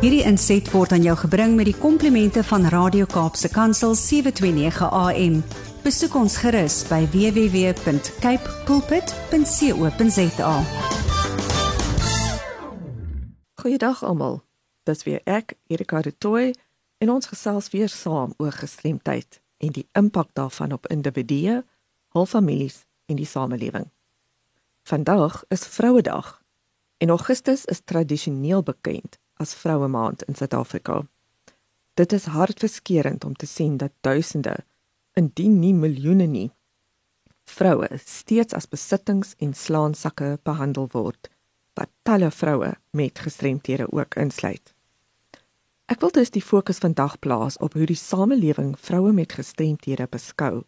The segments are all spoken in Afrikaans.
Hierdie inset word aan jou gebring met die komplimente van Radio Kaapse Kansel 729 AM. Besoek ons gerus by www.cape pulpit.co.za. Goeiedag almal. Dis weer ek, Erika de Tooy, en ons gesels weer saam oor gestremdheid en die impak daarvan op individue, hul families en die samelewing. Vandag is Vrouedag en Augustus is tradisioneel bekend as Vroue Maand in Suid-Afrika. Dit is hartverskeurende om te sien dat duisende, indien nie miljoene nie, vroue steeds as besittings en slaansakke behandel word, wat talle vroue met gestremthede ook insluit. Ek wil dus die fokus vandag plaas op hoe die samelewing vroue met gestremthede beskou.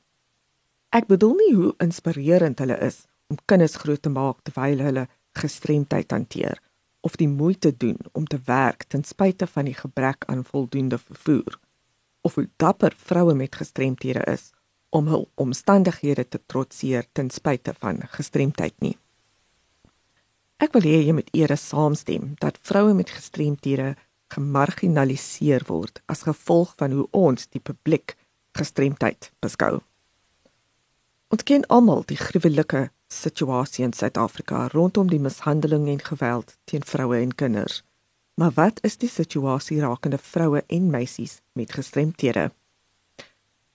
Ek bedoel nie hoe inspirerend hulle is om kinders groot te maak terwyl hulle gestremdheid hanteer of die moeite doen om te werk ten spyte van die gebrek aan voldoende vervoer of hoe dapper vroue met gestremthede is om hul omstandighede te trotseer ten spyte van gestremdheid nie. Ek wil hê jy moet eers saamstem dat vroue met gestremthede gemarginaliseer word as gevolg van hoe ons die publiek gestremdheid beskou. Ons ken almal die gruwelike situasie in Suid-Afrika rondom die mishandeling en geweld teen vroue en kinders. Maar wat is die situasie rakende vroue en meisies met gestremthede?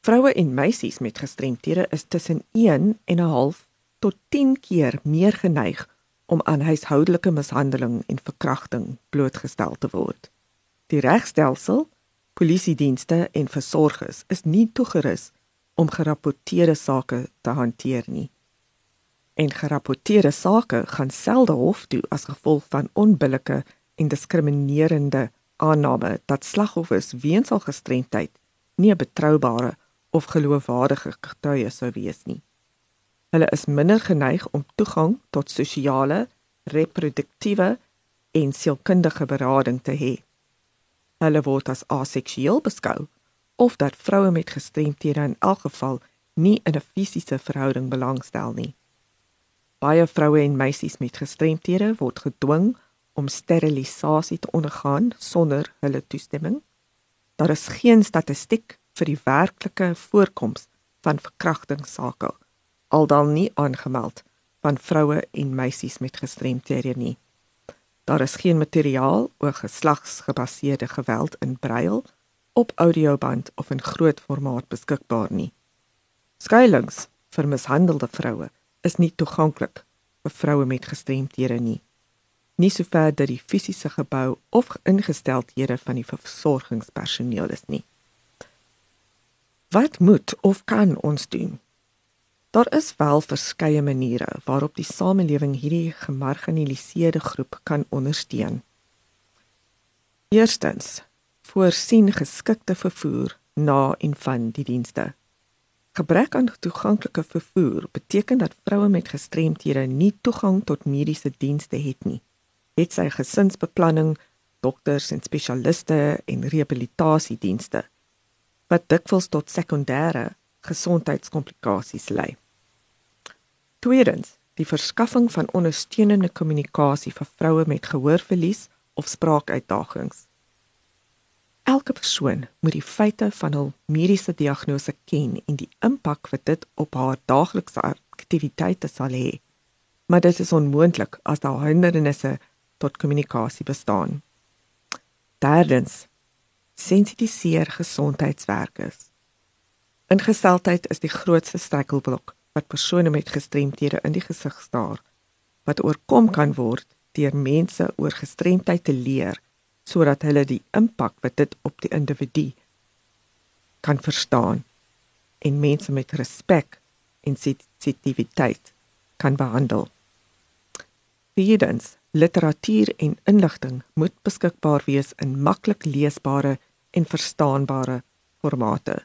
Vroue en meisies met gestremthede is tussen 1 en 'n half tot 10 keer meer geneig om aan huishoudelike mishandeling en verkrachting blootgestel te word. Die regstelsel, polisiedienste en versorgers is nie toegerus om gerapporteerde sake te hanteer nie en gerapporteerde sake gaan selde hof toe as gevolg van onbillike en diskriminerende aanname dat slagoffers weens al gestremdheid nie 'n betroubare of geloofwaardige getuie sou wees nie. Hulle is minder geneig om toegang tot sosiale, reproduktiewe en sielkundige berading te hê. Hulle word as aseksueel beskou of dat vroue met gestremthede in elk geval nie in 'n fisiese verhouding belangstel nie. Baie vroue en meisies met gestremthede word gedwing om sterilisasie te ondergaan sonder hulle toestemming. Daar is geen statistiek vir die werklike voorkoms van verkrachtingssake aldan nie aangemeld van vroue en meisies met gestremthede nie. Daar is geen materiaal oor geslagsgebaseerde geweld in brail op audioband of in groot formaat beskikbaar nie. Skuilings vir mishandelde vroue is nie toeganklik vir vroue met gestremthede nie. Nie sover dat die fisiese gebou of ingesteldhede van die versorgingspersoneel is nie. Wat moet of kan ons doen? Daar is wel verskeie maniere waarop die samelewing hierdie gemarginaliseerde groep kan ondersteun. Eerstens, voorsien geskikte vervoer na en van die dienste. Gebrek aan toeganklike vervoer beteken dat vroue met gestremthede nie toegang tot mediese dienste het nie. Het sy gesinsbeplanning, dokters en spesialiste en rehabilitasiedienste wat dikwels tot sekondêre gesondheidskomplikasies lei. Tweedens, die verskaffing van ondersteunende kommunikasie vir vroue met gehoorverlies of spraakuitdagings. Elke persoon moet die feite van hul mediese diagnose ken en die impak wat dit op haar daaglikse aktiwiteite sal hê. Maar dit is onmoontlik as daar hindernisse tot kommunikasie bestaan. Derdens, sensitiseer gesondheidswerkers. Ingesteldheid is die grootste struikelblok wat persone met gestremthede in die gesig staar wat oorkom kan word deur mense oor gestremdheid te leer sodat hulle die impak wat dit op die individu kan verstaan en mense met respek en sensitiwiteit kan behandel. Vierdens, literatuur en inligting moet beskikbaar wees in maklik leesbare en verstaanbare formate.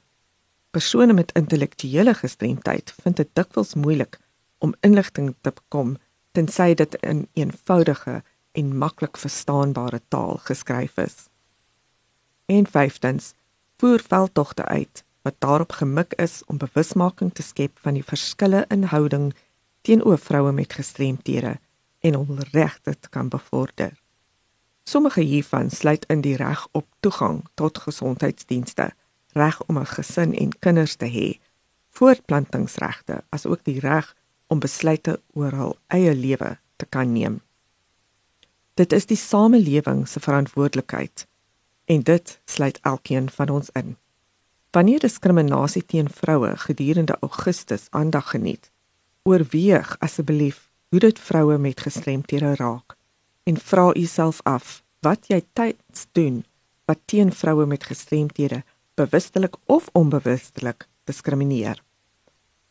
Persone met intellektuele gestremdheid vind dit dikwels moeilik om inligting te bekom tensy dit in eenvoudige en maklik verstaanbare taal geskryf is. En vyftens, voer veldtogte uit wat daarop gemik is om bewusmaking te skep van die verskille in houding teenoor vroue met gestremthede en om regte te kan bevorder. Sommige hiervan sluit in die reg op toegang tot gesondheidsdienste, reg om 'n gesin en kinders te hê, voortplantingsregte, asook die reg om besluite oor hul eie lewe te kan neem. Dit is die samelewing se verantwoordelikheid en dit sluit elkeen van ons in. Wanneer diskriminasie teen vroue gedurende Augustus aandag geniet, oorweeg asseblief hoe dit vroue met gestremthede raak en vra jouself af wat jy tyds doen wat teen vroue met gestremthede bewustelik of onbewustelik diskrimineer.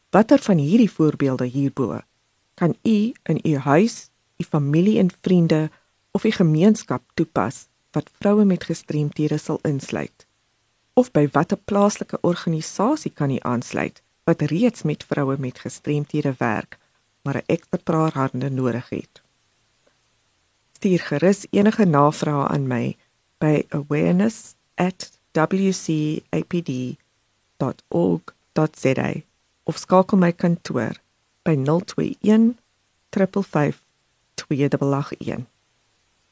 Watter van hierdie voorbeelde hierbo kan u in u huis, u familie en vriende of u gemeenskap toepas wat vroue met gestremthede sal insluit? Of by watter plaaslike organisasie kan u aansluit wat reeds met vroue met gestremthede werk, maar 'n ekstra paar hande nodig het? Stuur gerus enige navrae aan my by awareness@wcapd.org.za of skakel my kantoor by 021 355 2881.